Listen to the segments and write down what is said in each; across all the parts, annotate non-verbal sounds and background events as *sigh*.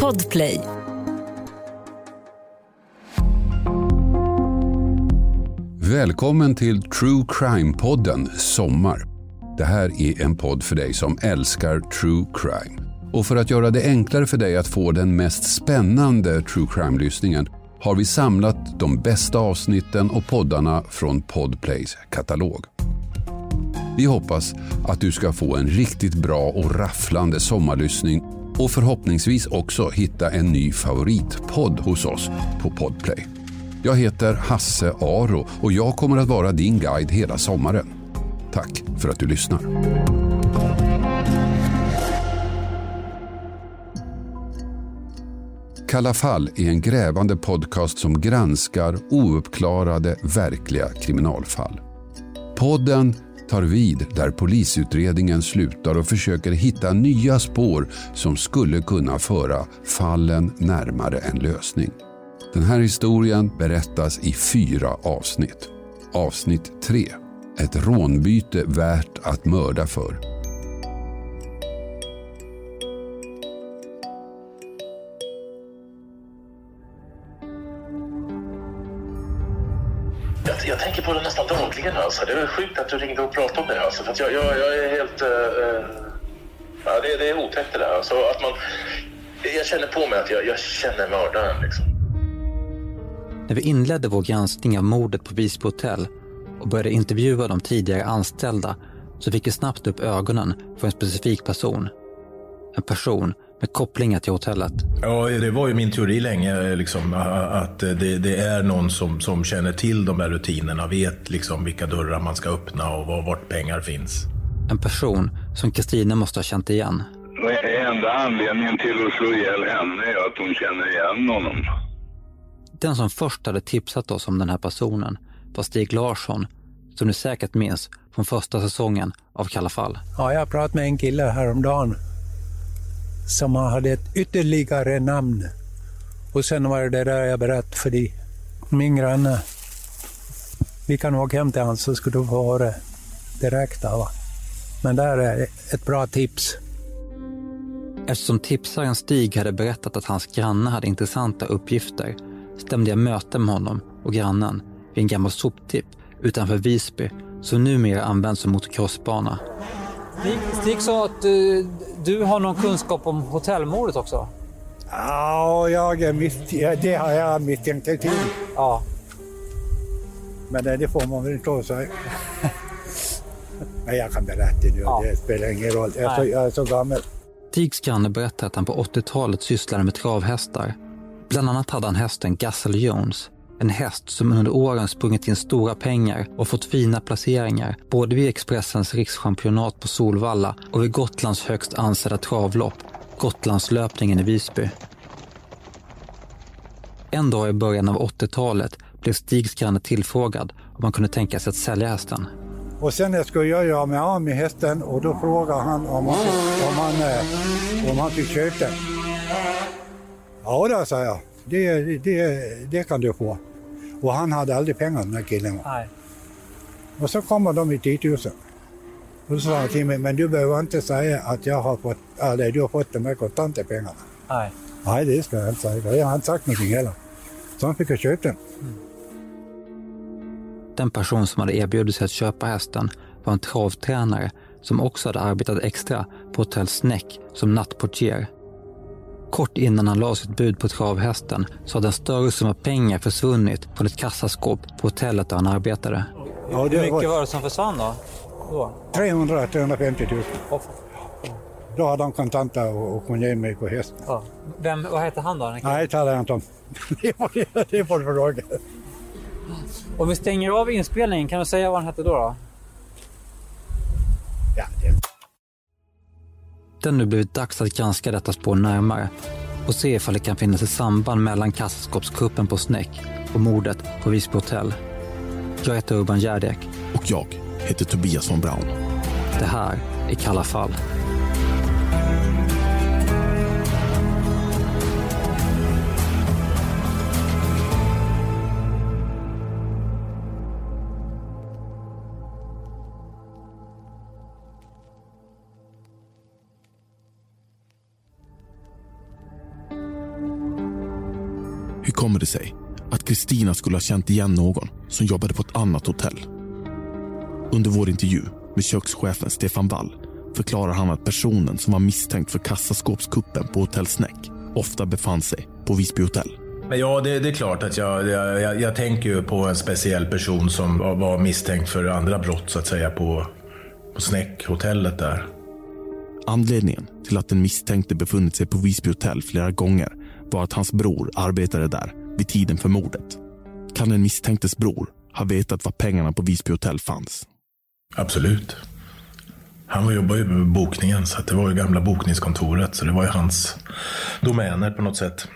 Podplay. Välkommen till True Crime-podden Sommar. Det här är en podd för dig som älskar true crime. Och för att göra det enklare för dig att få den mest spännande true crime-lyssningen har vi samlat de bästa avsnitten och poddarna från Podplays katalog. Vi hoppas att du ska få en riktigt bra och rafflande sommarlyssning och förhoppningsvis också hitta en ny favoritpodd hos oss på Podplay. Jag heter Hasse Aro och jag kommer att vara din guide hela sommaren. Tack för att du lyssnar. Kalla fall är en grävande podcast som granskar ouppklarade verkliga kriminalfall. Podden tar vid där polisutredningen slutar och försöker hitta nya spår som skulle kunna föra fallen närmare en lösning. Den här historien berättas i fyra avsnitt. Avsnitt 3. Ett rånbyte värt att mörda för. Tänker på det nästan dagligen. Alltså. Det är sjukt att du ringde och pratade om det. Alltså. För att jag, jag, jag är helt... Uh, ja, det, det är otäckt det där. Alltså, att man, jag känner på mig att jag, jag känner mördaren. Liksom. När vi inledde vår granskning av mordet på Visby hotell och började intervjua de tidigare anställda så fick vi snabbt upp ögonen för en specifik person. En person med kopplingar till hotellet. Ja, det var ju min teori länge, liksom, att det, det, är någon som, som känner till de här rutinerna, vet liksom vilka dörrar man ska öppna och var, vart pengar finns. En person som Kristina måste ha känt igen. Enda anledningen till att slå ihjäl henne är att hon känner igen honom. Den som först hade tipsat oss om den här personen var Stig Larsson, som ni säkert minns från första säsongen av Kalla fall. Ja, jag pratade med en kille häromdagen som hade ett ytterligare namn. Och sen var det det där jag berättade för dig. Min granne. Vi kan åka hem till honom så ska du få höra direkt. Va? Men det här är ett bra tips. Eftersom tipsaren Stig hade berättat att hans granne hade intressanta uppgifter stämde jag möte med honom och grannen vid en gammal soptipp utanför Visby som numera används som motocrossbana. Stig, Stig sa att du, du har någon kunskap om hotellmordet också? Ja, jag det har jag misstänkt till. Ja. Men det får man väl inte lov säga. *laughs* Men jag kan berätta nu, ja. det spelar ingen roll. Jag är, så, jag är så gammal. Stigs granne berättar att han på 80-talet sysslade med travhästar. Bland annat hade han hästen Gassel Jones. En häst som under åren sprungit in stora pengar och fått fina placeringar både vid Expressens rikschampionat på Solvalla och vid Gotlands högst ansedda travlopp, Gotlandslöpningen i Visby. En dag i början av 80-talet blev Stigs granne tillfrågad om han kunde tänka sig att sälja hästen. Och sen skulle jag göra mig av med hästen och då frågade han om han, om han, eh, om han fick köpa den. Ja, då sa jag. Det, det, det kan du få. Och han hade aldrig pengar den här killen. Nej. Och så kommer de i 10 000. Och så sa han till mig, men du behöver inte säga att jag har fått, eller du har fått de här kontanta pengarna. Nej. Nej, det ska jag inte säga. Jag har inte sagt någonting heller. Så han fick jag köpa den. Mm. Den person som hade erbjudit sig att köpa hästen var en travtränare som också hade arbetat extra på hotell Snäck som nattportier. Kort innan han la sitt bud på travhästen så hade en större summa pengar försvunnit från ett kassaskåp på hotellet där han arbetade. Ja, Hur mycket var... var det som försvann då? då? 300-350 000. Oh. Då hade han kontanter och, och kunde ge mig på hästen. Ja. Vem, vad hette han då? Nej, det talar jag inte om. *laughs* det får du fråga. Om vi stänger av inspelningen, kan du säga vad han hette då? då? Ja, det... Det nu blivit dags att granska detta spår närmare och se ifall det kan finnas ett samband mellan kassaskåpskuppen på Snäck och mordet på Visby hotell. Jag heter Urban Järdek. Och jag heter Tobias von Braun. Det här är Kalla fall. Kommer det sig att Kristina skulle ha känt igen någon som jobbade på ett annat hotell. Under vår intervju med kökschefen Stefan Wall förklarar han att personen som var misstänkt för kassaskåpskuppen på Hotell Snäck ofta befann sig på Visby hotell. Ja, det, det är klart att jag, jag, jag, tänker ju på en speciell person som var, var misstänkt för andra brott så att säga på, på Snäckhotellet där. Anledningen till att den misstänkte befunnit sig på Visby hotell flera gånger var att hans bror arbetade där vid tiden för mordet. Kan den misstänktes bror ha vetat var pengarna på Visby hotell fanns? Absolut. Han jobbade ju med bokningen, så det var ju gamla bokningskontoret. Så det var ju hans domäner på något sätt.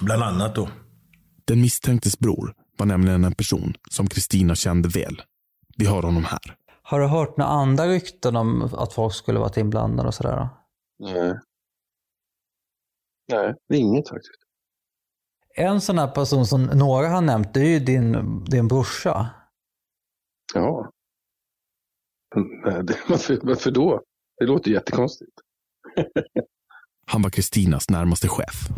Bland annat då. Den misstänktes bror var nämligen en person som Kristina kände väl. Vi har honom här. Har du hört några andra rykten om att folk skulle varit inblandade och sådär? Nej. Nej, inget faktiskt. En sån här person som några har nämnt, det är ju din, din brorsa. Ja. *laughs* Varför, varför då? Det låter jättekonstigt. *laughs* Han var Kristinas närmaste chef.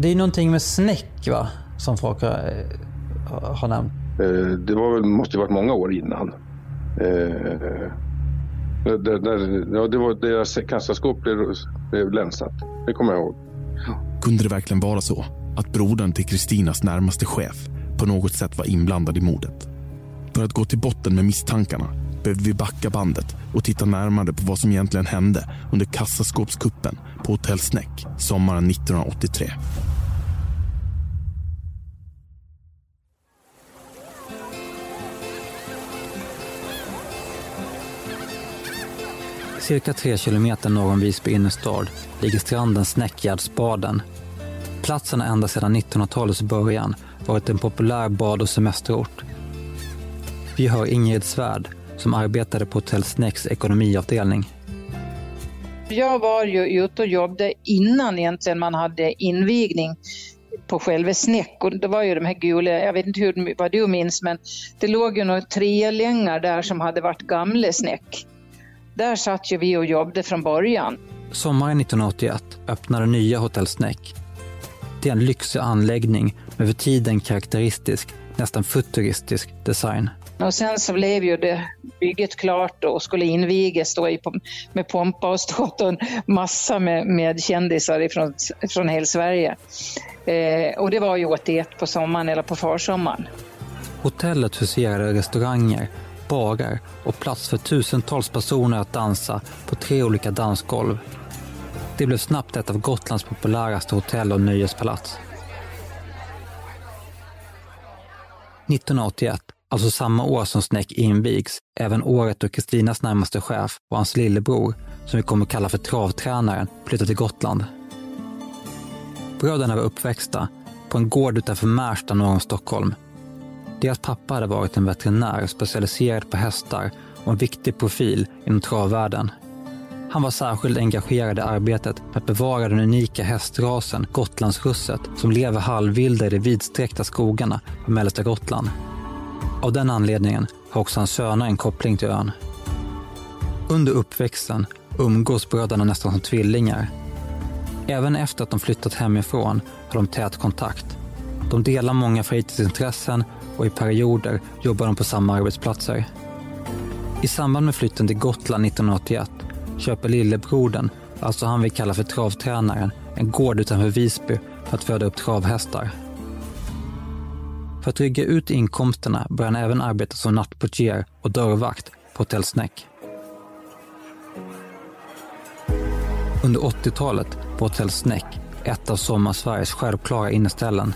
Det är någonting med snäck va? Som folk har, eh, har nämnt. Eh, Det var väl, måste ju varit många år innan. Eh, där, där, ja, det var deras kassaskåp blev, blev länsat. Det kommer jag ihåg. Kunde det verkligen vara så att brodern till Kristinas närmaste chef på något sätt var inblandad i mordet? För att gå till botten med misstankarna behöver vi backa bandet och titta närmare på vad som egentligen hände under kassaskåpskuppen på Hotell Snäck sommaren 1983. Cirka tre kilometer norr om Visby innerstad ligger stranden Snäckgärdsbaden. Platsen har ända sedan 1900-talets början varit en populär bad och semesterort. Vi hör Ingrid Svärd som arbetade på Hotell Snäcks ekonomiavdelning. Jag var ju ute och jobbade innan egentligen man hade invigning på själva Snäck och det var ju de här gula, jag vet inte hur, vad du minns, men det låg ju några trelängar där som hade varit gamla Snäck. Där satt ju vi och jobbade från början. Sommaren 1981 öppnade nya Hotell Snäck. Det är en lyxig anläggning med för tiden karaktäristisk, nästan futuristisk design. Och sen så blev ju det bygget klart och skulle invigas då med pompa och ståt och en massa med, med kändisar ifrån, från hela Sverige. Eh, och det var ju 81 på sommaren eller på försommaren. Hotellet huserade restauranger, barer och plats för tusentals personer att dansa på tre olika dansgolv. Det blev snabbt ett av Gotlands populäraste hotell och nöjespalats. 1981, alltså samma år som Snäck invigs, även året då Kristinas närmaste chef och hans lillebror, som vi kommer kalla för travtränaren, flyttade till Gotland. Bröderna var uppväxta på en gård utanför Märsta norr om Stockholm. Deras pappa hade varit en veterinär specialiserad på hästar och en viktig profil inom travvärlden. Han var särskilt engagerad i arbetet med att bevara den unika hästrasen Gotlandsrusset som lever halvvilda i de vidsträckta skogarna på mellersta Gotland. Av den anledningen har också hans söner en koppling till ön. Under uppväxten umgås bröderna nästan som tvillingar. Även efter att de flyttat hemifrån har de tät kontakt. De delar många fritidsintressen och i perioder jobbar de på samma arbetsplatser. I samband med flytten till Gotland 1981 köper lillebrodern, alltså han vi kallar för travtränaren, en gård utanför Visby för att föda upp travhästar. För att rygga ut inkomsterna börjar han även arbeta som nattportier och dörrvakt på Hotell Snäck. Under 80-talet var Hotell Snäck ett av Sommarsveriges självklara inneställen.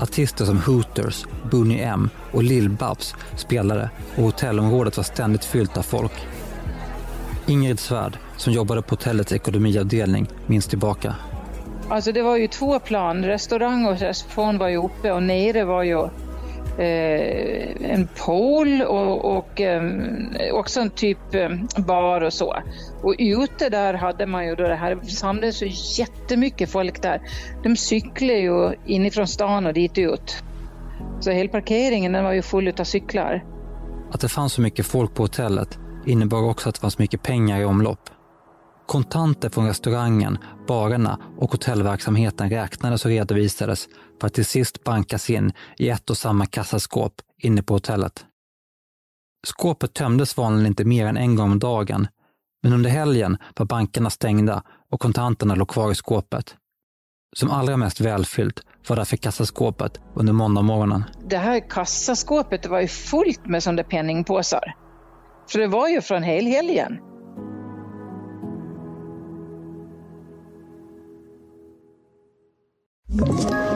Artister som Hooters, Boney M och Lill-Babs spelade och hotellområdet var ständigt fyllt av folk. Ingrid Svärd, som jobbade på hotellets ekonomiavdelning, minns tillbaka. Alltså det var ju två plan, restaurang och restaurang var ju uppe och nere var ju Eh, en pool och, och eh, också en typ ehm, bar och så. Och ute där hade man ju då det här, det samlades så jättemycket folk där. De cyklade ju inifrån stan och dit ut. Så hela parkeringen den var ju full av cyklar. Att det fanns så mycket folk på hotellet innebar också att det fanns mycket pengar i omlopp. Kontanter från restaurangen, barerna och hotellverksamheten räknades och redovisades för att till sist bankas in i ett och samma kassaskåp inne på hotellet. Skåpet tömdes vanligen inte mer än en gång om dagen, men under helgen var bankerna stängda och kontanterna låg kvar i skåpet. Som allra mest välfyllt var därför kassaskåpet under måndagmorgonen. Det här kassaskåpet var ju fullt med sådana penningpåsar. För det var ju från helhelgen. you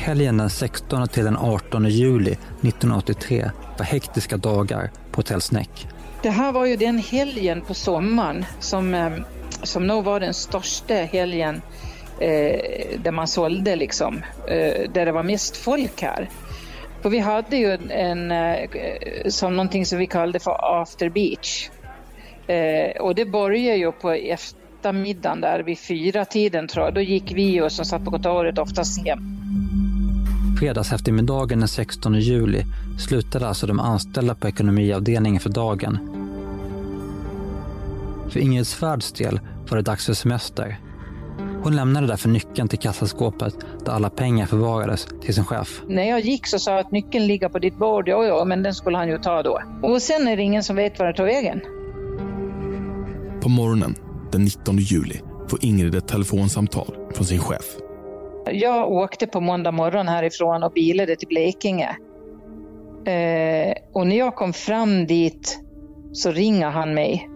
Helgen den 16 till den 18 juli 1983 var hektiska dagar på Hotell Snäck. Det här var ju den helgen på sommaren som, eh, som nog var den största helgen eh, där man sålde liksom, eh, där det var mest folk här. För vi hade ju en, eh, som någonting som vi kallade för after beach. Eh, och det började ju på eftermiddagen där vid fyra tiden tror jag. Då gick vi och som satt på kontoret oftast hem. Fredags eftermiddagen den 16 juli slutade alltså de anställda på ekonomiavdelningen för dagen. För Ingrid Svärds del var det dags för semester. Hon lämnade därför nyckeln till kassaskåpet där alla pengar förvarades till sin chef. När jag gick så sa jag att nyckeln ligger på ditt bord. Ja, ja, men den skulle han ju ta då. Och sen är det ingen som vet var den tog vägen. På morgonen den 19 juli får Ingrid ett telefonsamtal från sin chef. Jag åkte på måndag morgon härifrån och bilade till Blekinge. Eh, och när jag kom fram dit så ringer han mig.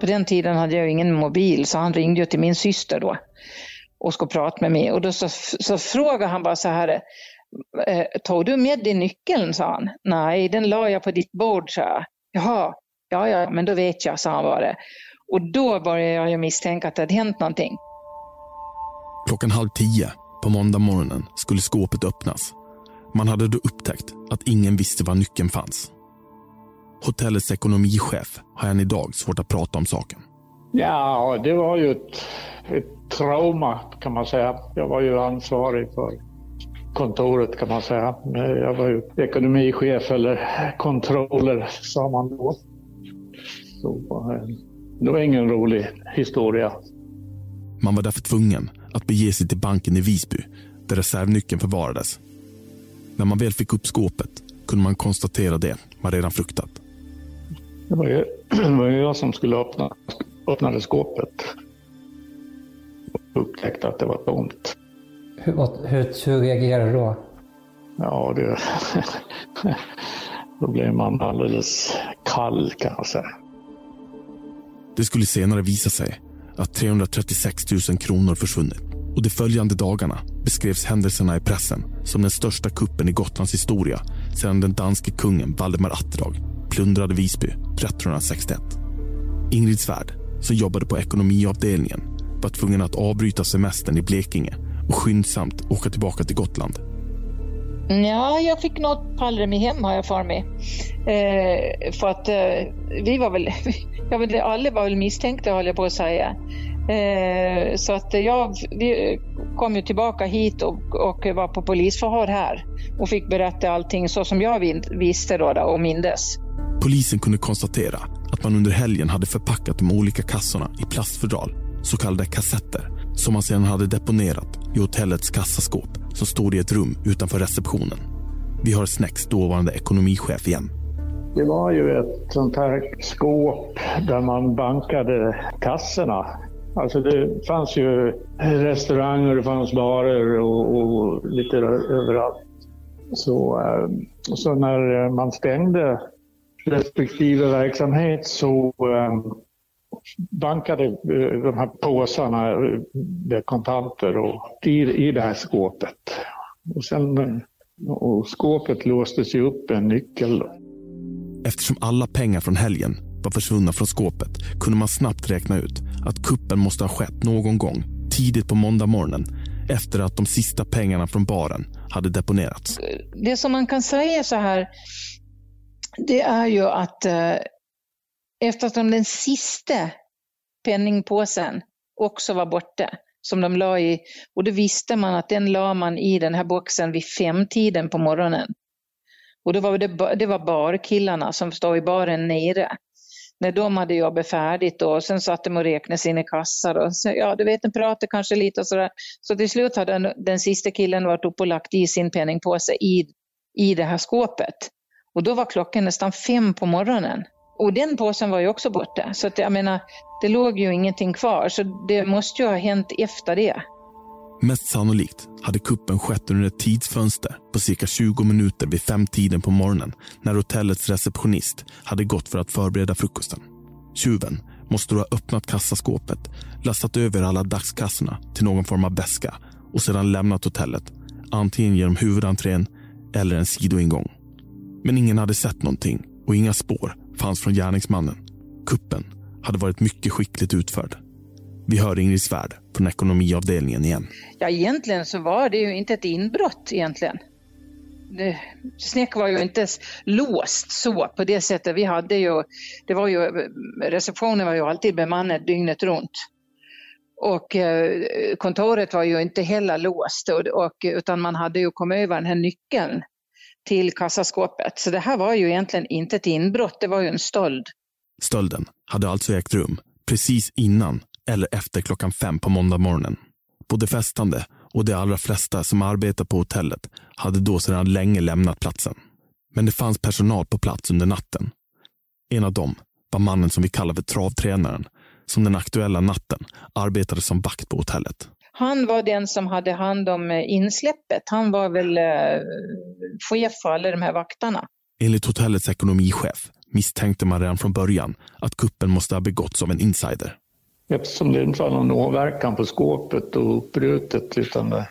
På den tiden hade jag ingen mobil så han ringde ju till min syster då och skulle prata med mig. Och då så, så frågade han bara så här, eh, tog du med dig nyckeln? sa han. Nej, den la jag på ditt bord, sa jag. Jaha, ja, ja, men då vet jag, sa han bara. Och då började jag ju misstänka att det hade hänt någonting. Klockan halv tio på måndag morgonen skulle skåpet öppnas. Man hade då upptäckt att ingen visste var nyckeln fanns. Hotellets ekonomichef har än idag svårt att prata om saken. Ja, det var ju ett, ett trauma kan man säga. Jag var ju ansvarig för kontoret kan man säga. Jag var ju ekonomichef eller controller sa man då. Så eh, det var ingen rolig historia. Man var därför tvungen att bege sig till banken i Visby där reservnyckeln förvarades. När man väl fick upp skåpet kunde man konstatera det man redan fruktat. Det var ju, *clears throat* det var ju jag som skulle öppna öppnade skåpet och upptäckte att det var tomt. Hur, hur, hur reagerade du då? Ja, det, *laughs* då blev man alldeles kall kan jag säga. Det skulle senare visa sig att 336 000 kronor försvunnit och de följande dagarna beskrevs händelserna i pressen som den största kuppen i Gotlands historia sedan den danske kungen Valdemar Atterdag plundrade Visby 1361. Ingrid Svärd, som jobbade på ekonomiavdelningen, var tvungen att avbryta semestern i Blekinge och skyndsamt åka tillbaka till Gotland. Ja, jag fick något i hem har jag för mig. Eh, för att eh, vi var väl, *laughs* jag vet, alla var väl misstänkta höll jag på att säga. Eh, så att jag vi kom ju tillbaka hit och, och var på polisförhör här och fick berätta allting så som jag visste då, då och mindes. Polisen kunde konstatera att man under helgen hade förpackat de olika kassorna i plastfodral, så kallade kassetter, som man sedan hade deponerat i hotellets kassaskåp som stod i ett rum utanför receptionen. Vi har Snäcks dåvarande ekonomichef igen. Det var ju ett sånt här skåp där man bankade kassorna. Alltså det fanns ju restauranger, det fanns barer och, och lite överallt. Så, eh, så när man stängde respektive verksamhet så eh, bankade uh, de här påsarna med kontanter och i, i det här skåpet. Och sen och skåpet låstes ju upp med en nyckel. Eftersom alla pengar från helgen var försvunna från skåpet kunde man snabbt räkna ut att kuppen måste ha skett någon gång tidigt på måndag morgonen efter att de sista pengarna från baren hade deponerats. Det som man kan säga så här, det är ju att eh, eftersom den sista penningpåsen också var borta, som de la i, och då visste man att den la man i den här boxen vid femtiden på morgonen. Och då var det, det var barkillarna som stod i baren nere. När de hade jobbat färdigt och sen satt de och räknade sina kassar och så, ja, du vet, de pratade kanske lite och sådär. Så till slut hade den, den sista killen varit uppe och lagt i sin penningpåse i, i det här skåpet. Och då var klockan nästan fem på morgonen. Och den påsen var ju också borta. Så att jag menar, det låg ju ingenting kvar. Så det måste ju ha hänt efter det. Mest sannolikt hade kuppen skett under ett tidsfönster på cirka 20 minuter vid femtiden på morgonen när hotellets receptionist hade gått för att förbereda frukosten. Tjuven måste då ha öppnat kassaskåpet, lastat över alla dagskassorna till någon form av väska och sedan lämnat hotellet, antingen genom huvudentrén eller en sidoingång. Men ingen hade sett någonting och inga spår fanns från gärningsmannen. Kuppen hade varit mycket skickligt utförd. Vi hör Ingrid Svärd från ekonomiavdelningen igen. Ja, egentligen så var det ju inte ett inbrott egentligen. Det, Snäck var ju inte låst så på det sättet. Vi hade ju, det var ju, receptionen var ju alltid bemannad dygnet runt. Och eh, kontoret var ju inte heller låst och, och, utan man hade ju kommit över den här nyckeln till kassaskåpet. Så det här var ju egentligen inte ett inbrott, det var ju en stöld. Stölden hade alltså ägt rum precis innan eller efter klockan fem på måndag morgonen. Både festande och de allra flesta som arbetar på hotellet hade då sedan länge lämnat platsen. Men det fanns personal på plats under natten. En av dem var mannen som vi kallar för travtränaren, som den aktuella natten arbetade som vakt på hotellet. Han var den som hade hand om eh, insläppet. Han var väl eh, chef för alla de här vakterna. Enligt hotellets ekonomichef misstänkte man redan från början att kuppen måste ha begåtts av en insider. Eftersom det inte var någon åverkan på skåpet och uppbrutet utan det,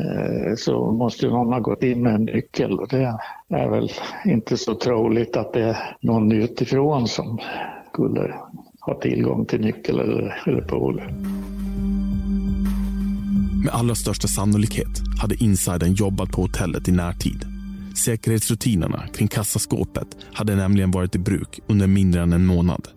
eh, så måste någon ha gått in med en nyckel och det är väl inte så troligt att det är någon utifrån som skulle ha tillgång till nyckel eller, eller pol. Med allra största sannolikhet hade insidern jobbat på hotellet i närtid. Säkerhetsrutinerna kring kassaskåpet hade nämligen varit i bruk under mindre än en månad.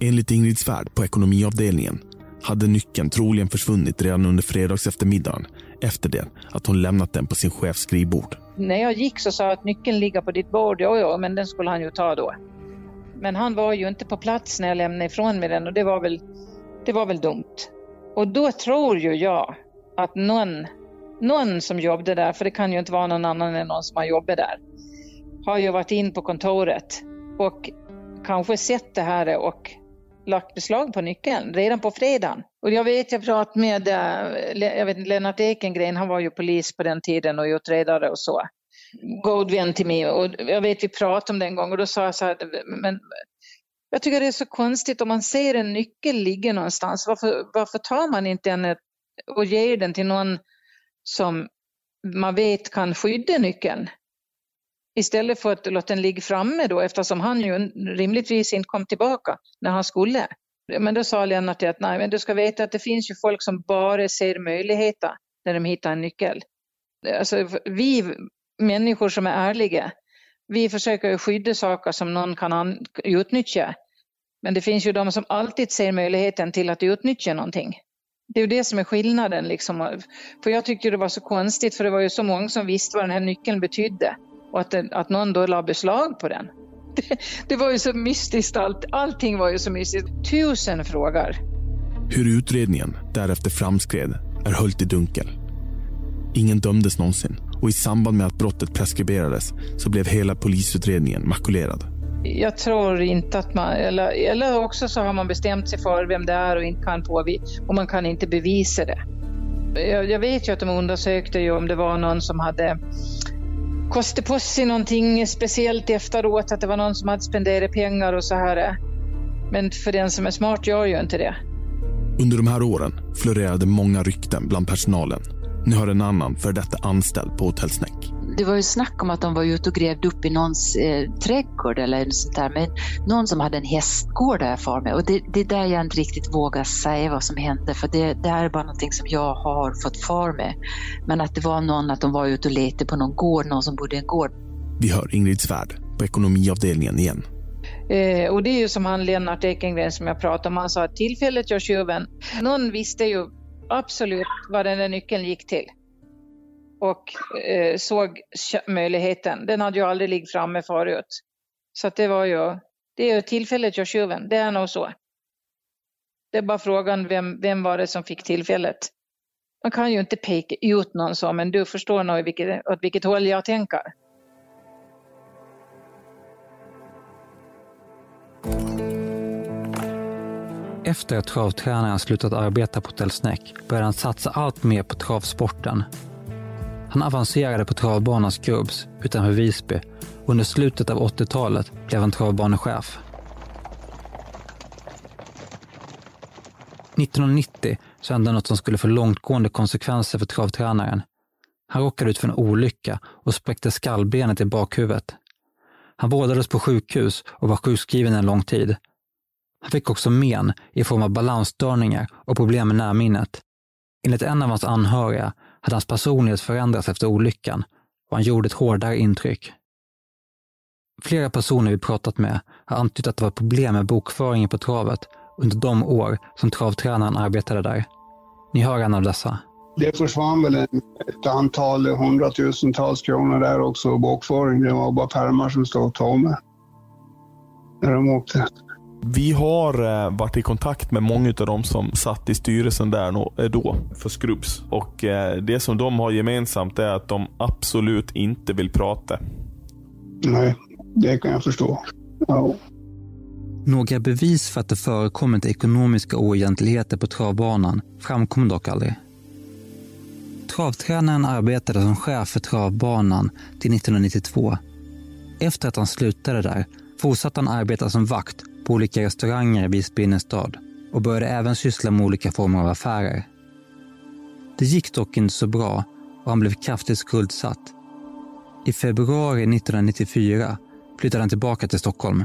Enligt Ingrid Svärd på ekonomiavdelningen hade nyckeln troligen försvunnit redan under fredags eftermiddagen efter det att hon lämnat den på sin chefs skrivbord. När jag gick så sa jag att nyckeln ligger på ditt bord. Ja, ja, men den skulle han ju ta då. Men han var ju inte på plats när jag lämnade ifrån mig den och det var väl, det var väl dumt. Och då tror ju jag att någon, någon som jobbade där, för det kan ju inte vara någon annan än någon som har jobbat där, har ju varit in på kontoret och kanske sett det här och lagt beslag på nyckeln redan på fredagen. Och jag vet, jag pratade med eh, jag vet, Lennart Ekengren, han var ju polis på den tiden och utredare och så. God vän till mig och jag vet vi pratade om det en gång och då sa jag så här, men jag tycker det är så konstigt om man ser en nyckel ligga någonstans, varför, varför tar man inte den och ger den till någon som man vet kan skydda nyckeln? Istället för att låta den ligga framme då eftersom han ju rimligtvis inte kom tillbaka när han skulle. Men då sa Lennart att nej, men du ska veta att det finns ju folk som bara ser möjligheter när de hittar en nyckel. Alltså, vi människor som är ärliga, vi försöker skydda saker som någon kan utnyttja. Men det finns ju de som alltid ser möjligheten till att utnyttja någonting. Det är ju det som är skillnaden. Liksom. För jag tyckte det var så konstigt, för det var ju så många som visste vad den här nyckeln betydde och att, den, att någon då la beslag på den. *laughs* Det, det, var ju så mystiskt allt. Allting var ju så mystiskt. Tusen frågor. Hur utredningen därefter framskred är höljt i dunkel. Ingen dömdes någonsin och i samband med att brottet preskriberades så blev hela polisutredningen makulerad. Jag tror inte att man, eller, eller också så har man bestämt sig för vem det är och inte kan påvisa, och man kan inte bevisa det. Jag, jag vet ju att de undersökte ju om det var någon som hade kostat på sig någonting speciellt efteråt, att det var någon som hade spenderat pengar och så här. Men för den som är smart gör ju inte det. Under de här åren florerade många rykten bland personalen. Nu har en annan för detta anställd på Hotell Snäck det var ju snack om att de var ute och grävde upp i någons eh, trädgård eller något sånt där. Men någon som hade en hästgård där för mig. Och det, det är där jag inte riktigt vågar säga vad som hände. För det, det här är bara någonting som jag har fått far med. Men att det var någon, att de var ute och letade på någon gård, någon som bodde i en gård. Vi hör Ingrid Svärd på ekonomiavdelningen igen. Eh, och det är ju som han Lennart Ekengren som jag pratade om, han sa att tillfället gör tjuven. Någon visste ju absolut vad den där nyckeln gick till och eh, såg möjligheten. Den hade ju aldrig liggt framme förut. Så att det var ju, det är ju tillfället gör tjuven, det är nog så. Det är bara frågan vem, vem var det som fick tillfället. Man kan ju inte peka ut någon så, men du förstår nog vilket, åt vilket håll jag tänker. Efter att travtränaren slutat arbeta på Hotell Snäck började han satsa allt mer på travsporten. Han avancerade på travbanans Grubbs utanför Visby och under slutet av 80-talet blev han travbanechef. 1990 så hände något som skulle få långtgående konsekvenser för travtränaren. Han råkade ut för en olycka och spräckte skallbenet i bakhuvudet. Han vårdades på sjukhus och var sjukskriven en lång tid. Han fick också men i form av balansstörningar och problem med närminnet. Enligt en av hans anhöriga hade hans personlighet förändrats efter olyckan och han gjorde ett hårdare intryck. Flera personer vi pratat med har antytt att det var problem med bokföringen på travet under de år som travtränaren arbetade där. Ni hör en av dessa. Det försvann väl ett antal hundratusentals kronor där också, bokföring. Det var bara pärmar som stod tomma när de åkte. Vi har eh, varit i kontakt med många av de som satt i styrelsen där eh, då för Skrubbs. Och eh, det som de har gemensamt är att de absolut inte vill prata. Nej, det kan jag förstå. Ja. Några bevis för att det förekommit ekonomiska oegentligheter på travbanan framkom dock aldrig. Travtränaren arbetade som chef för travbanan till 1992. Efter att han slutade där fortsatte han arbeta som vakt på olika restauranger i Visby innerstad och började även syssla med olika former av affärer. Det gick dock inte så bra och han blev kraftigt skuldsatt. I februari 1994 flyttade han tillbaka till Stockholm.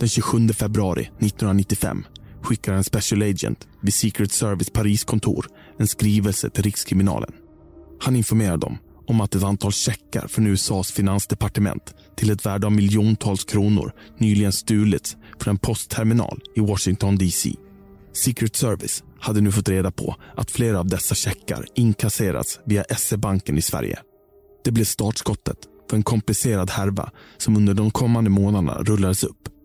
Den 27 februari 1995 skickar en special agent vid Secret Service Paris kontor en skrivelse till Rikskriminalen. Han informerar dem om att ett antal checkar från USAs finansdepartement till ett värde av miljontals kronor nyligen stulits från en postterminal i Washington DC. Secret Service hade nu fått reda på att flera av dessa checkar inkasserats via SE-banken i Sverige. Det blev startskottet för en komplicerad härva som under de kommande månaderna rullades upp.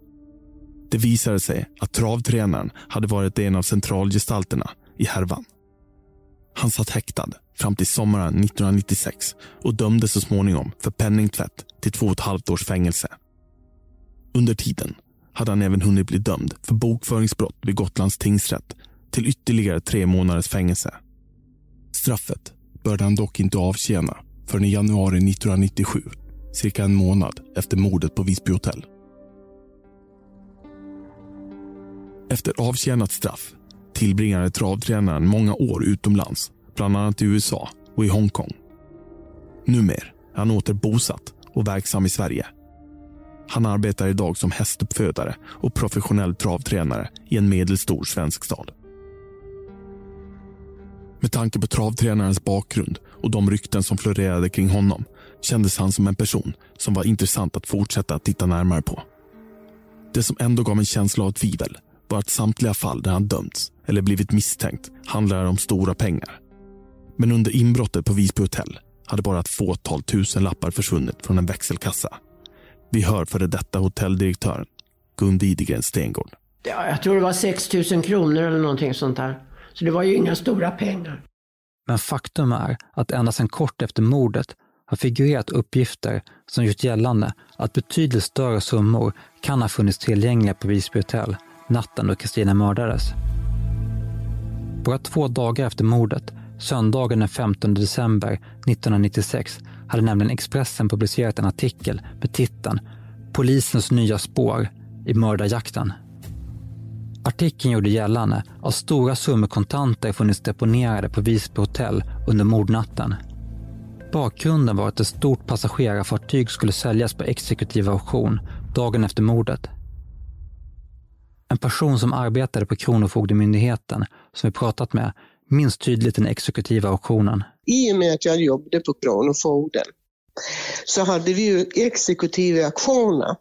Det visade sig att travtränaren hade varit en av centralgestalterna i härvan. Han satt häktad fram till sommaren 1996 och dömdes så småningom för penningtvätt till två och ett halvt års fängelse. Under tiden hade han även hunnit bli dömd för bokföringsbrott vid Gotlands tingsrätt till ytterligare tre månaders fängelse. Straffet började han dock inte avtjäna förrän i januari 1997, cirka en månad efter mordet på Visby hotell. Efter avtjänat straff tillbringade travtränaren många år utomlands, bland annat i USA och i Hongkong. Numera är han åter bosatt och verksam i Sverige. Han arbetar idag som hästuppfödare och professionell travtränare i en medelstor svensk stad. Med tanke på travtränarens bakgrund och de rykten som florerade kring honom kändes han som en person som var intressant att fortsätta titta närmare på. Det som ändå gav en känsla av tvivel var att samtliga fall där han dömts eller blivit misstänkt handlar om stora pengar. Men under inbrottet på Visby hotell hade bara ett fåtal tusen lappar försvunnit från en växelkassa. Vi hör före detta hotelldirektören Gun Idegren Stengård. Ja, jag tror det var 6 000 kronor eller någonting sånt där. Så det var ju inga stora pengar. Men faktum är att ända sedan kort efter mordet har figurerat uppgifter som gjort gällande att betydligt större summor kan ha funnits tillgängliga på Visby hotell natten då Kristina mördades. Bara två dagar efter mordet, söndagen den 15 december 1996, hade nämligen Expressen publicerat en artikel med titeln “Polisens nya spår i mördarjakten”. Artikeln gjorde gällande att stora summor kontanter funnits deponerade på Visby hotell under mordnatten. Bakgrunden var att ett stort passagerarfartyg skulle säljas på exekutiv auktion dagen efter mordet. En person som arbetade på Kronofogdemyndigheten, som vi pratat med, minns tydligt den exekutiva auktionen. I och med att jag jobbade på Kronofogden så hade vi ju exekutiva auktioner.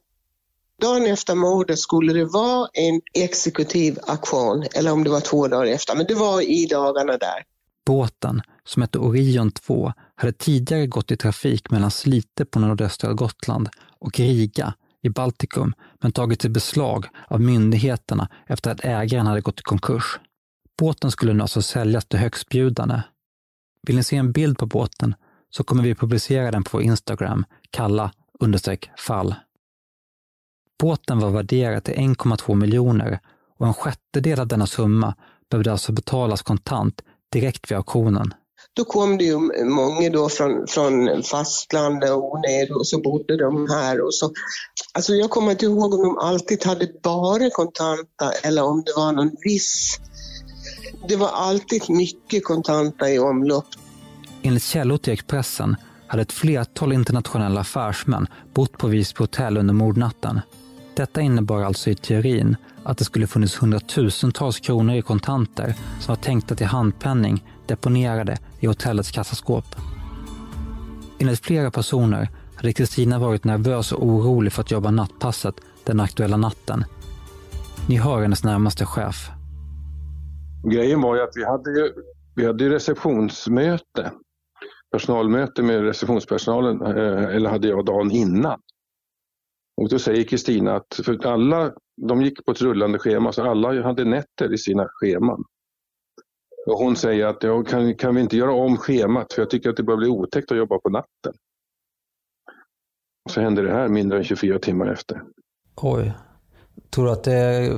Dagen efter mordet skulle det vara en exekutiv auktion, eller om det var två dagar efter, men det var i dagarna där. Båten, som hette Orion 2, hade tidigare gått i trafik mellan Slite på nordöstra Gotland och Riga i Baltikum, men tagits i beslag av myndigheterna efter att ägaren hade gått i konkurs. Båten skulle nu alltså säljas till högstbjudande. Vill ni se en bild på båten så kommer vi publicera den på vår Instagram, kalla understreck fall. Båten var värderad till 1,2 miljoner och en sjättedel av denna summa behövde alltså betalas kontant direkt vid auktionen. Då kom det ju många då från, från fastlandet och ner och så bodde de här och så. Alltså jag kommer inte ihåg om de alltid hade bara kontanta eller om det var någon viss. Det var alltid mycket kontanta i omlopp. Enligt källor till Expressen hade ett flertal internationella affärsmän bott på Visby hotell under mordnatten. Detta innebar alltså i teorin att det skulle funnits hundratusentals kronor i kontanter som var tänkta till handpenning deponerade i hotellets kassaskåp. Enligt flera personer hade Kristina varit nervös och orolig för att jobba nattpasset den aktuella natten. Ni hör hennes närmaste chef. Grejen var ju att vi hade, ju, vi hade receptionsmöte, personalmöte med receptionspersonalen, eh, eller hade jag dagen innan. Och då säger Kristina att för alla, de gick på ett rullande schema så alla hade nätter i sina scheman. Och hon säger att ja, kan, kan vi inte göra om schemat för jag tycker att det börjar bli otäckt att jobba på natten. Och så hände det här mindre än 24 timmar efter. Oj. Tror du att det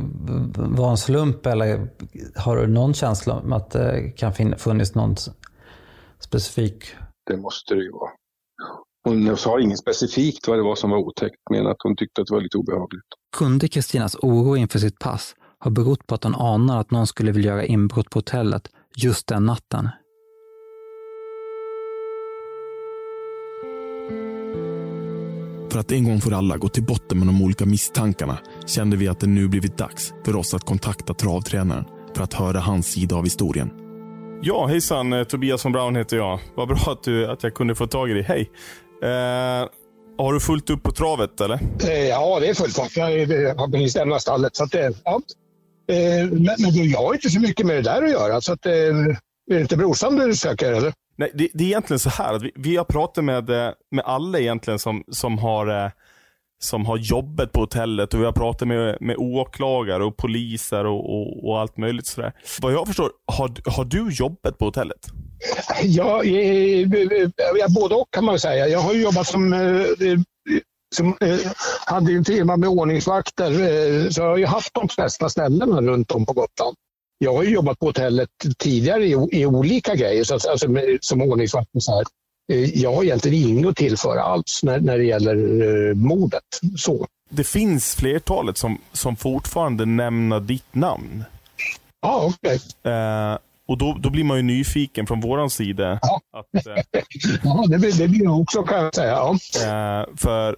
var en slump eller har du någon känsla om att det kan funnits någon specifik? Det måste det ju vara. Hon sa inget specifikt vad det var som var otäckt, men att hon tyckte att det var lite obehagligt. Kunde Kristinas oro inför sitt pass ha berott på att hon anar att någon skulle vilja göra inbrott på hotellet just den natten? För att en gång för alla gå till botten med de olika misstankarna kände vi att det nu blivit dags för oss att kontakta travtränaren för att höra hans sida av historien. Ja, hejsan. Eh, Tobias von Braun heter jag. Vad bra att, du, att jag kunde få tag i dig. Hej. Eh, har du fullt upp på travet eller? Eh, ja, det är fullt upp. Jag har precis lämnat stallet. Så att, ja. Eh, men, men jag har inte så mycket med det där att göra. Så att, eh, är det inte brorsan du söker eller? Nej, det, det, är egentligen så här att vi, vi har pratat med, eh, med alla egentligen som, som har som har jobbet på hotellet och vi har pratat med, med åklagare och poliser och, och, och allt möjligt sådär. Vad jag förstår, har, har du jobbet på hotellet? Ja, ja, både och kan man säga. Jag har jobbat som, som eh, hade en firma med ordningsvakter, eh, så jag har ju haft de flesta ställena runt om på Gotland. Jag har jobbat på hotellet tidigare i, i olika grejer, så, alltså, som ordningsvakt. Och så här. Jag har egentligen inget att tillföra alls när, när det gäller mordet. Så. Det finns flertalet som, som fortfarande nämner ditt namn. Ja, okej. Okay. Eh, och då, då blir man ju nyfiken från våran sida. Ja, att, eh, *laughs* ja det, blir, det blir jag också kan jag säga. Ja. Eh, för, eh,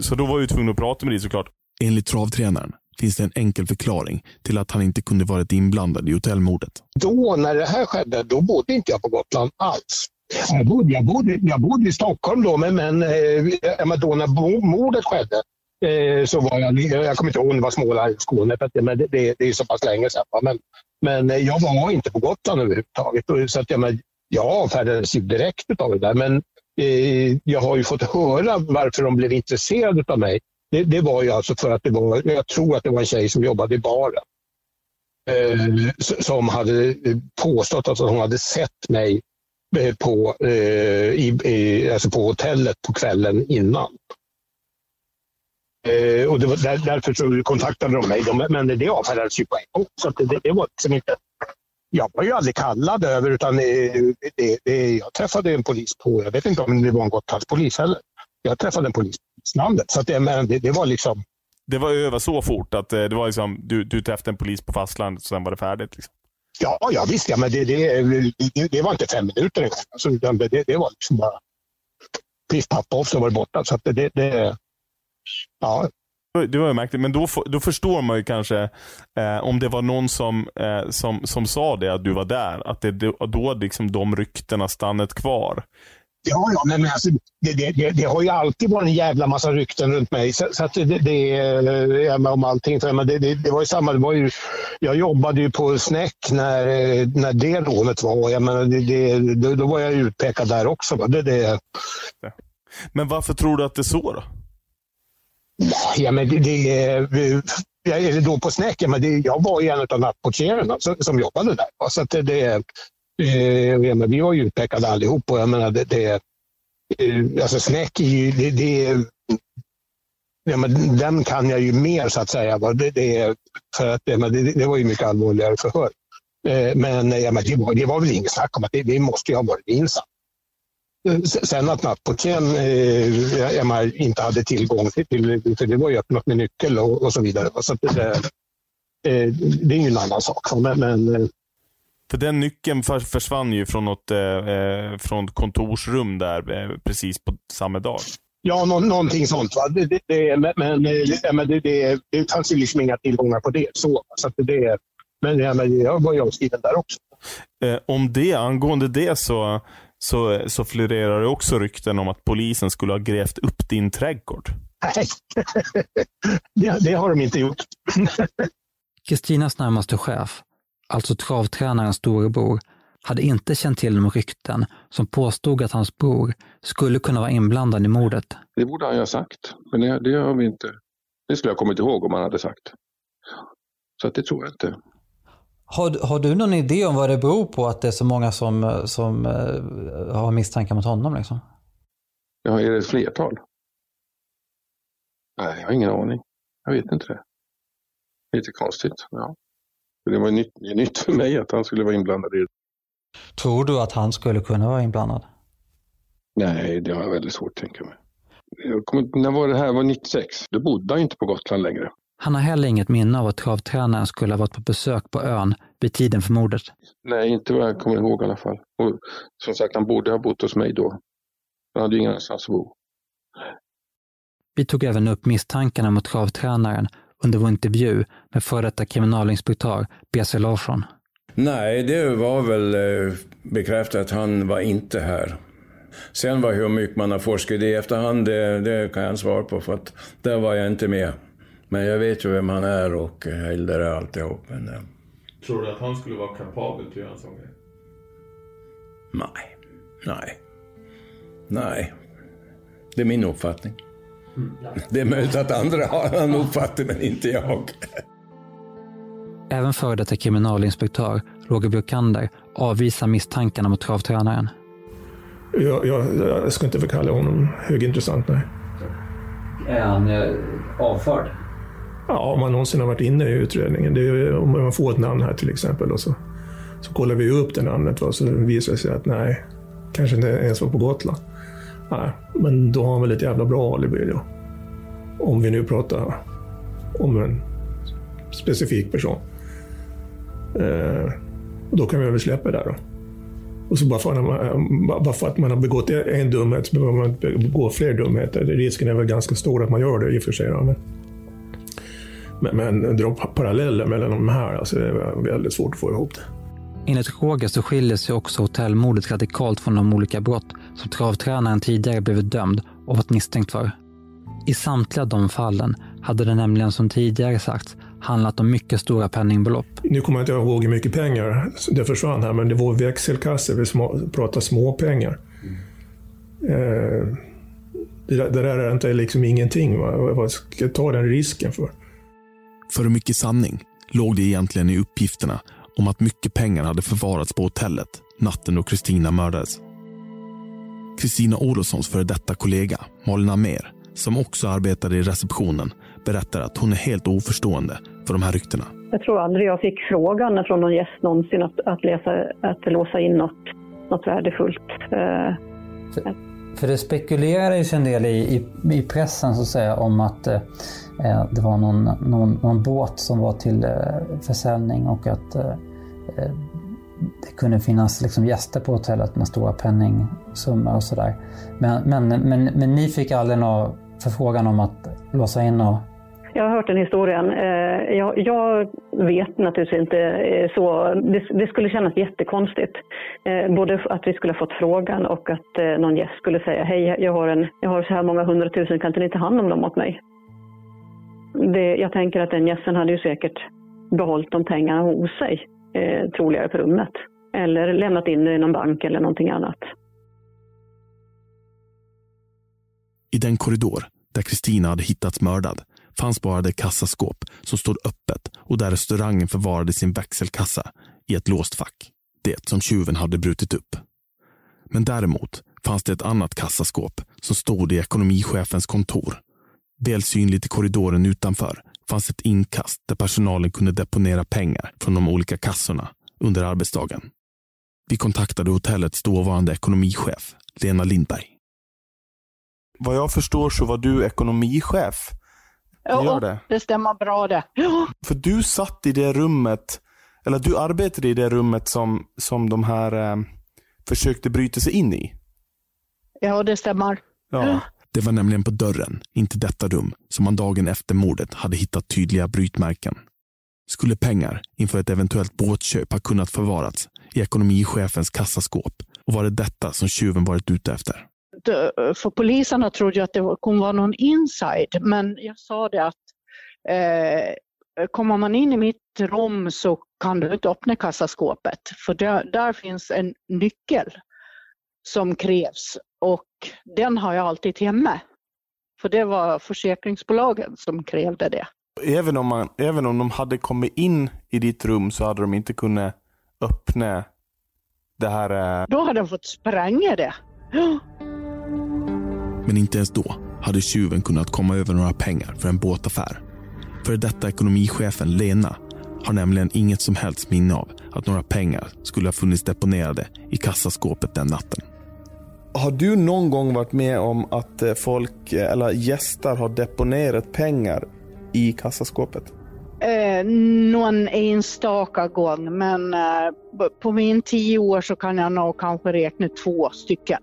så då var jag tvungen att prata med dig såklart. Enligt travtränaren finns det en enkel förklaring till att han inte kunde varit inblandad i hotellmordet. Då, när det här skedde, då bodde inte jag på Gotland alls. Jag bodde, jag bodde, jag bodde i Stockholm då, men, men eh, då när mordet skedde eh, så var jag, jag kommer inte ihåg om det var Småland eller Skåne, men det, det, det är så pass länge sedan. Men, men eh, jag var inte på Gotland överhuvudtaget. Så att, ja, men, jag avfärdades direkt av det där. Men eh, jag har ju fått höra varför de blev intresserade av mig det, det var ju alltså för att det var, jag tror att det var en tjej som jobbade i baren. Eh, som hade eh, påstått att hon hade sett mig eh, på, eh, i, i, alltså på hotellet på kvällen innan. Eh, och det var där, därför så kontaktade de mig. De, men det avfärdades ju på en gång. Så att det, det var liksom inte... Jag var ju aldrig kallad över utan det, det, jag träffade en polis på, jag vet inte om det var en Gotlandspolis heller. Jag träffade en polis på landet. Så det, men det, det var liksom... Det var över så fort att eh, det var liksom, du, du träffade en polis på fastlandet och sen var det färdigt. Liksom. Ja, ja visst. Ja, men det, det, det, det var inte fem minuter en gång. Alltså, det, det var liksom bara piff, papp, off så var det borta. Så det, det, ja, Det var ju märkligt, men då, då förstår man ju kanske eh, om det var någon som, eh, som, som sa det, att du var där. Att det, då liksom de ryktena stannat kvar. Ja, ja, men alltså, det, det, det, har ju alltid varit en jävla massa rykten runt mig. Så, så att det, det, ja, men om allting. Men det, det, var ju samma. Det var ju, jag jobbade ju på Snäck när, eh, när det rånet var. Jag menar, det, då, då var jag utpekad där också. va. Det, det, Men varför tror du att det är så då? Ja, men det, det, jag är då på Snäck, men det, jag var ju en av nattportierna som, som jobbade där. Så att det, det, eh, ja, men vi var ju utpekade allihop. Och jag menar, det, det, eh, alltså Snäck är ju, det, det, ja, men den kan jag ju mer så att säga. Det, det, för att, men det, det var ju mycket allvarligare förhör. Eh, men, ja, men det, var, det var väl inget snack om att det, det måste ju ha varit insatt. Sen att nattportieren eh, inte hade tillgång till, för det var ju öppnat med nyckel och, och så vidare. Så det, eh, det är ju en annan sak. Men, men eh, För den nyckeln för, försvann ju från något eh, eh, från kontorsrum där eh, precis på samma dag. Ja, nå, någonting sånt. Va? Det, det, det, men det, det, det fanns ju liksom inga tillgångar på det. Så, så att det, men jag var ju avskriven där också. Eh, om det, angående det så, så, så florerar det också rykten om att polisen skulle ha grävt upp din trädgård. Nej, *laughs* det, det har de inte gjort. Kristinas närmaste chef, alltså travtränarens storebror, hade inte känt till de rykten som påstod att hans bror skulle kunna vara inblandad i mordet. Det borde han ju ha sagt, men det, det har vi inte. Det skulle jag kommit ihåg om han hade sagt. Så att det tror jag inte. Har, har du någon idé om vad det beror på att det är så många som, som eh, har misstankar mot honom? Liksom? Ja, är det ett flertal? Nej, jag har ingen aning. Jag vet inte det. Lite konstigt. Ja. Det var nytt, det nytt för mig att han skulle vara inblandad i det. Tror du att han skulle kunna vara inblandad? Nej, det har jag väldigt svårt att tänka mig. Jag kommer, när var det här? var 96. Då bodde han inte på Gotland längre. Han har heller inget minne av att travtränaren skulle ha varit på besök på ön vid tiden för mordet. Nej, inte vad jag kommer ihåg i alla fall. Och som sagt, han borde ha bott hos mig då. Han hade ju ingen annanstans att bo. Vi tog även upp misstankarna mot travtränaren under vår intervju med före detta kriminalinspektör B.C. Larsson. Nej, det var väl eh, bekräftat att han var inte här. Sen var hur mycket man har forskat i efterhand, det, det kan jag inte svara på för att där var jag inte med. Men jag vet ju vem han är och jag gillar det alltihop. Men, eh, Tror du att han skulle vara kapabel till att göra en sån grej? nej, nej, nej. Det är min uppfattning. Det är möjligt att andra har en annan uppfattning, men inte jag. Även före detta kriminalinspektör Roger Björkander avvisar misstankarna mot travtränaren. Jag, jag, jag ska inte förkalla honom högintressant, nej. Är han eh, avförd? Ja, om man någonsin har varit inne i utredningen. Det är, om man får ett namn här till exempel och så, så kollar vi upp det namnet och så visar det sig att nej, kanske inte ens var på Gotland. Nej, men då har han väl ett jävla bra alibi då. Om vi nu pratar om en specifik person. Eh, och då kan vi väl släppa det där då. Och så bara för, att man, eh, bara för att man har begått en dumhet så behöver man inte begå fler dumheter. Risken är väl ganska stor att man gör det i och för sig. då, Men, men, men dra paralleller mellan de här, alltså, det är väldigt svårt att få ihop det. Enligt Roger så skiljer sig också hotellmordet radikalt från de olika brott som travtränaren tidigare blivit dömd och varit misstänkt för. I samtliga de fallen hade det nämligen som tidigare sagts handlat om mycket stora penningbelopp. Nu kommer jag inte ihåg hur mycket pengar det försvann här, men det var växelkassor, vi små, pratar småpengar. Eh, det där är inte liksom ingenting. Va? Vad ska jag ta den risken för? För hur mycket sanning låg det egentligen i uppgifterna om att mycket pengar hade förvarats på hotellet natten då Kristina mördades? Kristina Olofssons före detta kollega Malin Amer, som också arbetade i receptionen, berättar att hon är helt oförstående för de här ryktena. Jag tror aldrig jag fick frågan från någon gäst någonsin att, att, läsa, att låsa in något, något värdefullt. Eh, För det spekulerades en del i, i, i pressen så att säga om att eh, Eh, det var någon, någon, någon båt som var till eh, försäljning och att eh, det kunde finnas liksom gäster på hotellet med stora penningsummor och sådär. Men, men, men, men ni fick aldrig någon förfrågan om att låsa in och Jag har hört den historien. Jag, vet naturligtvis inte så. Det, skulle kännas jättekonstigt. Både att vi skulle ha fått frågan och att någon gäst skulle säga hej, jag har, en, jag har så här många hundratusen, kan inte ni ta hand om dem åt mig? Det, jag tänker att den gästen hade ju säkert behållit de pengarna hos sig, eh, troligare på rummet. Eller lämnat in det i någon bank eller någonting annat. I den korridor där Kristina hade hittats mördad fanns bara det kassaskåp som stod öppet och där restaurangen förvarade sin växelkassa i ett låst fack. Det som tjuven hade brutit upp. Men däremot fanns det ett annat kassaskåp som stod i ekonomichefens kontor. Väl synligt i korridoren utanför fanns ett inkast där personalen kunde deponera pengar från de olika kassorna under arbetsdagen. Vi kontaktade hotellets dåvarande ekonomichef, Lena Lindberg. Vad jag förstår så var du ekonomichef. Gör Ja, det? det stämmer bra det. Ja, För du satt i det rummet, eller du arbetade i det rummet som, som de här eh, försökte bryta sig in i. ja det stämmer. Ja. Det var nämligen på dörren in till detta rum som man dagen efter mordet hade hittat tydliga brytmärken. Skulle pengar inför ett eventuellt båtköp ha kunnat förvarats i ekonomichefens kassaskåp och var det detta som tjuven varit ute efter? För poliserna trodde jag att det kunde vara någon inside, men jag sa det att eh, kommer man in i mitt rum så kan du inte öppna kassaskåpet, för där, där finns en nyckel som krävs och den har jag alltid hemma. För det var försäkringsbolagen som krävde det. Även om, man, även om de hade kommit in i ditt rum så hade de inte kunnat öppna det här. Eh, Då hade de fått spränga det. Men inte ens då hade tjuven kunnat komma över några pengar för en båtaffär. För detta ekonomichefen Lena har nämligen inget som helst minne av att några pengar skulle ha funnits deponerade i kassaskåpet den natten. Har du någon gång varit med om att eh, folk, eh, eller gäster har deponerat pengar i kassaskåpet? Eh, någon enstaka gång, men eh, på min tio år så kan jag nog kanske räkna två stycken.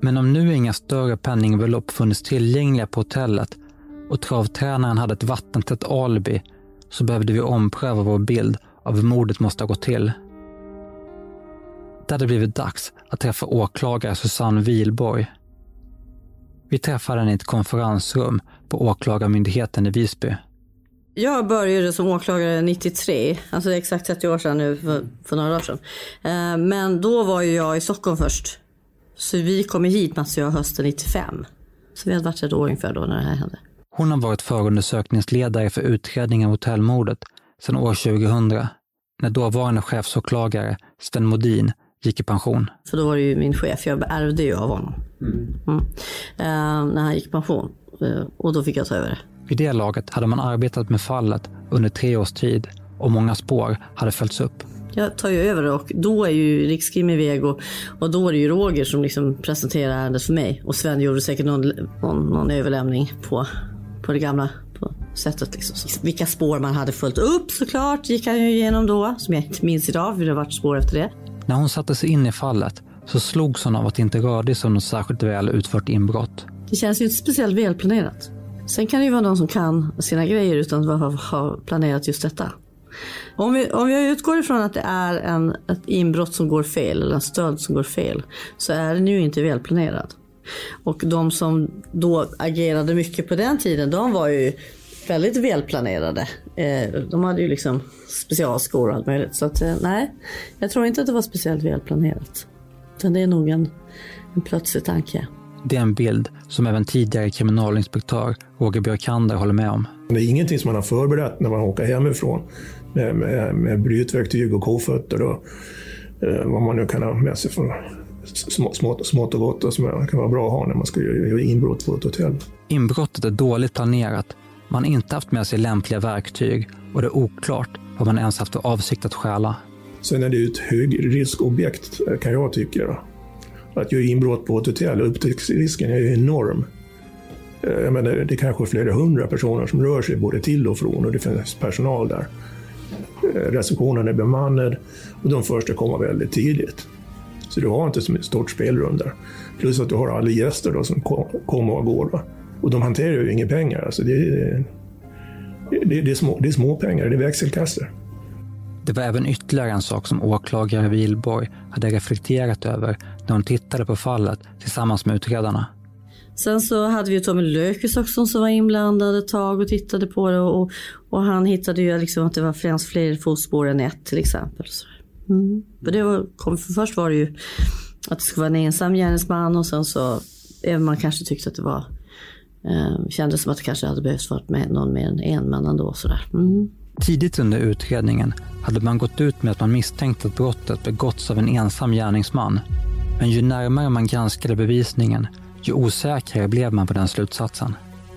Men om nu inga större penningbelopp funnits tillgängliga på hotellet och travtränaren hade ett vattentätt alibi så behövde vi ompröva vår bild av hur mordet måste ha gått till. Det hade blivit dags att träffa åklagare Susanne Wilborg. Vi träffade henne i ett konferensrum på Åklagarmyndigheten i Visby. Jag började som åklagare 93, alltså det är exakt 30 år sedan nu, för, för några år sedan. Eh, Men då var ju jag i Stockholm först. Så vi kom hit Mats och jag hösten 95. Så vi hade varit ett år ungefär då när det här hände. Hon har varit förundersökningsledare för utredningen av hotellmordet sedan år 2000, när dåvarande chefsåklagare Sven Modin gick i pension. För då var det ju min chef, jag ärvde ju av honom. Mm. Eh, när han gick i pension. Eh, och då fick jag ta över det. Vid det laget hade man arbetat med fallet under tre års tid och många spår hade följts upp. Jag tar ju över det och då är ju Rikskrim iväg och, och då är det ju Roger som liksom presenterar ärendet för mig. Och Sven gjorde säkert någon, någon, någon överlämning på, på det gamla på sättet. Liksom. Så vilka spår man hade följt upp såklart gick han ju igenom då, som jag inte minns idag för det har varit spår efter det. När hon satte sig in i fallet så slogs hon av att det inte rörde sig om något särskilt väl utfört inbrott. Det känns ju inte speciellt välplanerat. Sen kan det ju vara någon som kan sina grejer utan att ha, planerat just detta. Om vi, om jag utgår ifrån att det är en, ett inbrott som går fel eller en stöld som går fel så är den ju inte välplanerad. Och de som då agerade mycket på den tiden, de var ju väldigt välplanerade. Eh, de hade ju liksom specialskor och allt möjligt. Så att, eh, nej, jag tror inte att det var speciellt välplanerat. Utan det är nog en, en plötslig tanke. Det är en bild som även tidigare kriminalinspektör Roger Björkander håller med om. Det är ingenting som man har förberett när man åker hemifrån med, med, med brytverktyg och kofötter och eh, vad man nu kan ha med sig för smått, smått, smått och gott och som kan vara bra att ha när man ska göra inbrott på ett hotell. Inbrottet är dåligt planerat. Man har inte haft med sig lämpliga verktyg och det är oklart vad man ens haft för avsikt att stjäla. Sen är det ju ett högriskobjekt kan jag tycka. Att göra inbrott på ett hotell, upptäcktsrisken är ju enorm. Eh, jag menar, det är kanske flera hundra personer som rör sig både till och från och det finns personal där. Eh, receptionen är bemannad och de första kommer väldigt tidigt. Så du har inte så stort spelrum där. Plus att du har alla gäster då som kommer och går. Va? Och de hanterar ju inga pengar. Alltså det, är, det, det, är små, det är små pengar, det är växelkassor. Det var även ytterligare en sak som åklagare Wilborg hade reflekterat över när hon tittade på fallet tillsammans med utredarna. Sen så hade vi Tommy Löfqvist också som var inblandad ett tag och tittade på det och, och han hittade ju liksom att det var fanns fler fotspår än ett till exempel. Mm. Det var, kom, för först var det ju att det skulle vara en ensam gärningsman och sen så även man kanske tyckte att det var eh, kändes som att det kanske hade behövt varit med någon mer än en man ändå. Sådär. Mm. Tidigt under utredningen hade man gått ut med att man misstänkte att brottet begåtts av en ensam gärningsman. Men ju närmare man granskade bevisningen, ju osäkrare blev man på den slutsatsen.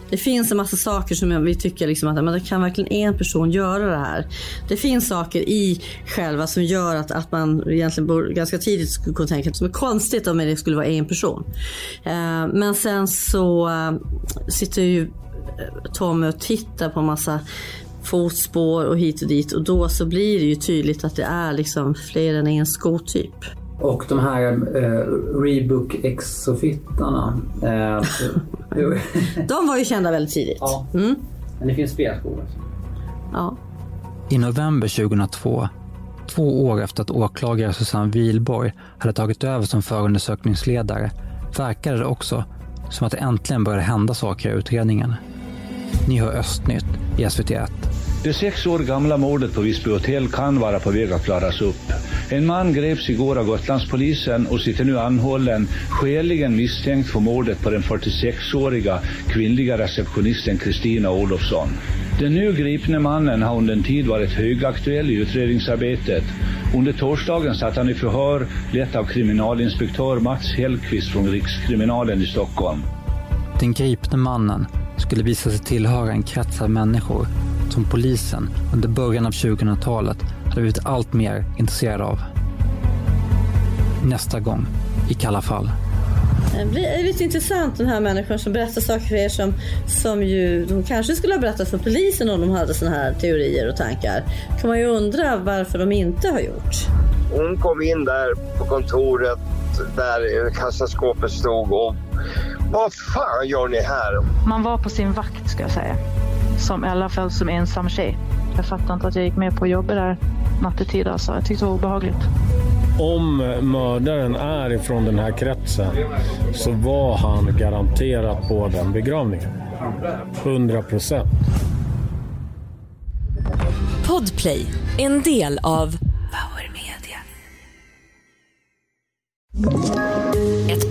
Det finns en massa saker som vi tycker liksom att men det kan verkligen en person göra det här. Det finns saker i själva som gör att, att man egentligen bor, ganska tidigt skulle kunna tänka att det är konstigt om det skulle vara en person. Eh, men sen så eh, sitter ju eh, Tommy och tittar på en massa fotspår och hit och dit och då så blir det ju tydligt att det är liksom fler än en skotyp. Och de här eh, Rebook exofittarna. Eh, *laughs* de var ju kända väldigt tidigt. Ja. Mm. Men det finns fler skor? Ja. I november 2002, två år efter att åklagare Susanne Wilborg hade tagit över som förundersökningsledare, verkade det också som att det äntligen började hända saker i utredningen. Ni hör Östnytt i SVT1. Det sex år gamla mordet på Visby hotell kan vara på väg att klaras upp. En man greps igår av Gotlandspolisen och sitter nu anhållen skäligen misstänkt för mordet på den 46-åriga kvinnliga receptionisten Kristina Olofsson. Den nu gripne mannen har under en tid varit högaktuell i utredningsarbetet. Under torsdagen satt han i förhör lett av kriminalinspektör Mats Hellqvist från Rikskriminalen i Stockholm. Den gripne mannen skulle visa sig tillhöra en krets av människor som polisen under början av 2000-talet hade blivit allt mer intresserad av. Nästa gång i Kalla fall. Det blir lite intressant den här människan som berättar saker för er som, som ju de kanske skulle ha berättat för polisen om de hade såna här teorier och tankar. kan man ju undra varför de inte har gjort. Hon kom in där på kontoret där kassaskåpet stod och vad fan gör ni här? Man var på sin vakt ska jag säga. Som i alla fall som ensam tjej. Jag fattar inte att jag gick med på jobbet där nattetid alltså. Jag tyckte det var obehagligt. Om mördaren är ifrån den här kretsen så var han garanterat på den begravningen. 100 procent. Podplay, en del av Power Media.